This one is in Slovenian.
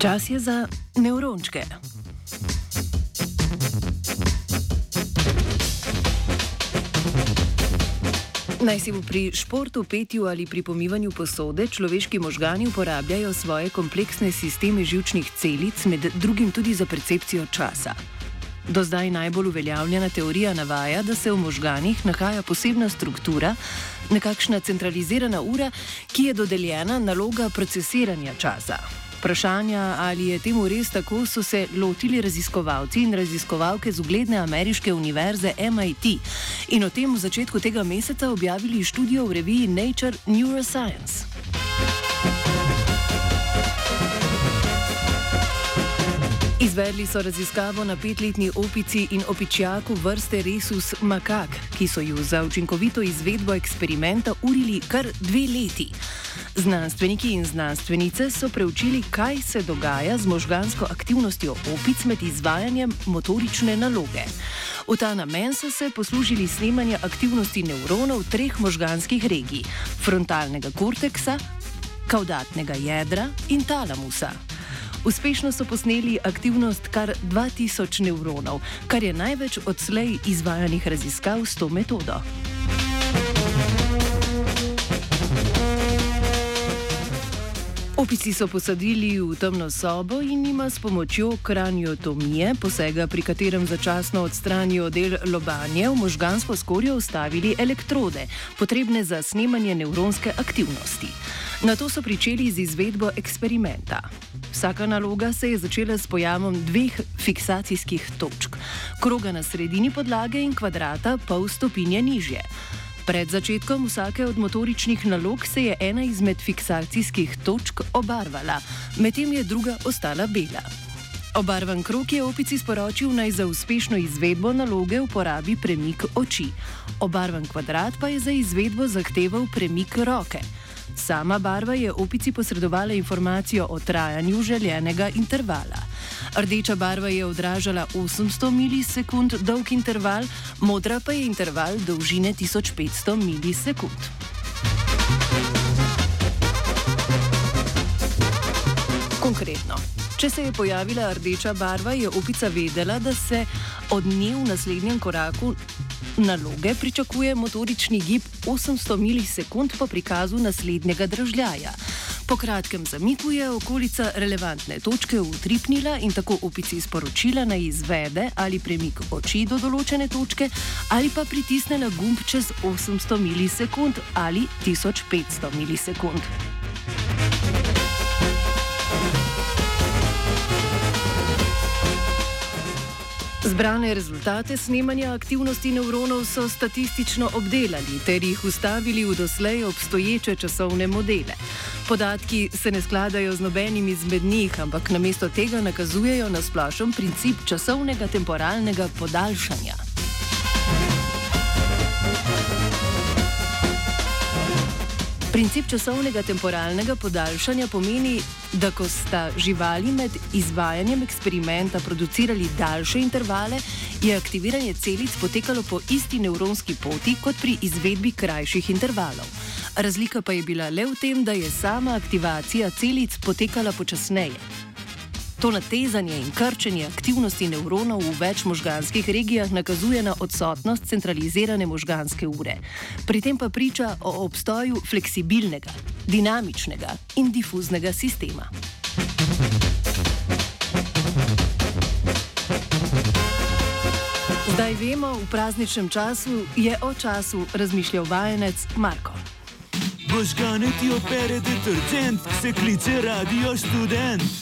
Čas je za nevrončke. Naj si bo pri športu, petju ali pri pomivanju posode, človeški možgani uporabljajo svoje kompleksne sisteme žilčnih celic, med drugim tudi za percepcijo časa. Do zdaj najbolj uveljavljena teorija navaja, da se v možganih nahaja posebna struktura, nekakšna centralizirana ura, ki je dodeljena naloga procesiranja časa. Vprašanja, ali je temu res tako, so se lotili raziskovalci in raziskovalke z ugledne ameriške univerze MIT in o tem v začetku tega meseca objavili študijo v reviji Nature Neuroscience. Izvedli so raziskavo na petletni opici in opičjaku vrste Resus makak, ki so ju za učinkovito izvedbo eksperimenta urili kar dve leti. Znanstveniki in znanstvenice so preučili, kaj se dogaja z možgansko aktivnostjo opic med izvajanjem motorične naloge. V ta namen so se poslužili snemanja aktivnosti nevronov treh možganskih regij: frontalnega korteksa, kaudatnega jedra in talamusa. Uspešno so posneli aktivnost kar 2000 nevronov, kar je največ odslej izvajanih raziskav s to metodo. Opici so posadili v temno sobo in ima s pomočjo kraniotomije, posega pri katerem začasno odstranijo del lobanje, v možgansko skorjo ustavili elektrode, potrebne za snemanje nevronske aktivnosti. Na to so pričeli z izvedbo eksperimenta. Vsaka naloga se je začela s pojavom dveh fiksacijskih točk: kroga na sredini podlage in kvadrata pol stopinje nižje. Pred začetkom vsake od motoričnih nalog se je ena izmed fiksacijskih točk obarvala, medtem je druga ostala bela. Obarvan krok je opici sporočil naj za uspešno izvedbo naloge uporabi premik oči. Obarvan kvadrat pa je za izvedbo zahteval premik roke. Sama barva je opici posredovala informacijo o trajanju željenega intervala. Rdeča barva je odražala 800 milisekund dolg interval, modra pa je interval dolžine 1500 milisekund. Konkretno, če se je pojavila rdeča barva, je opica vedela, da se od nje v naslednjem koraku naloge pričakuje motorični gib 800 milisekund po prikazu naslednjega držljaja. Po kratkem zamiku je okolica relevantne točke utripnila in tako opici sporočila naj izvede ali premik oči do določene točke ali pa pritisnila gumb čez 800 milisekund ali 1500 milisekund. Zbrane rezultate snemanja aktivnosti nevronov so statistično obdelali ter jih ustavili v doslej obstoječe časovne modele. Podatki se ne skladajo z nobenim izmed njih, ampak namesto tega nakazujejo na splošen princip časovnega temporalnega podaljšanja. Princip časovnega temporalnega podaljšanja pomeni, da ko sta živali med izvajanjem eksperimenta producirali daljše intervale, je aktiviranje celic potekalo po isti nevronski poti kot pri izvedbi krajših intervalov. Razlika pa je bila le v tem, da je sama aktivacija celic potekala počasneje. To natezanje in krčenje aktivnosti nevronov v več možganskih regijah nakazuje na odsotnost centralizirane možganske ure. Pri tem pa priča o obstoju fleksibilnega, dinamičnega in difuznega sistema. Zdaj vemo, v prazničnem času je o času razmišljal vajenec Marko. Možgane ti opere detergent, se kliče radio študent.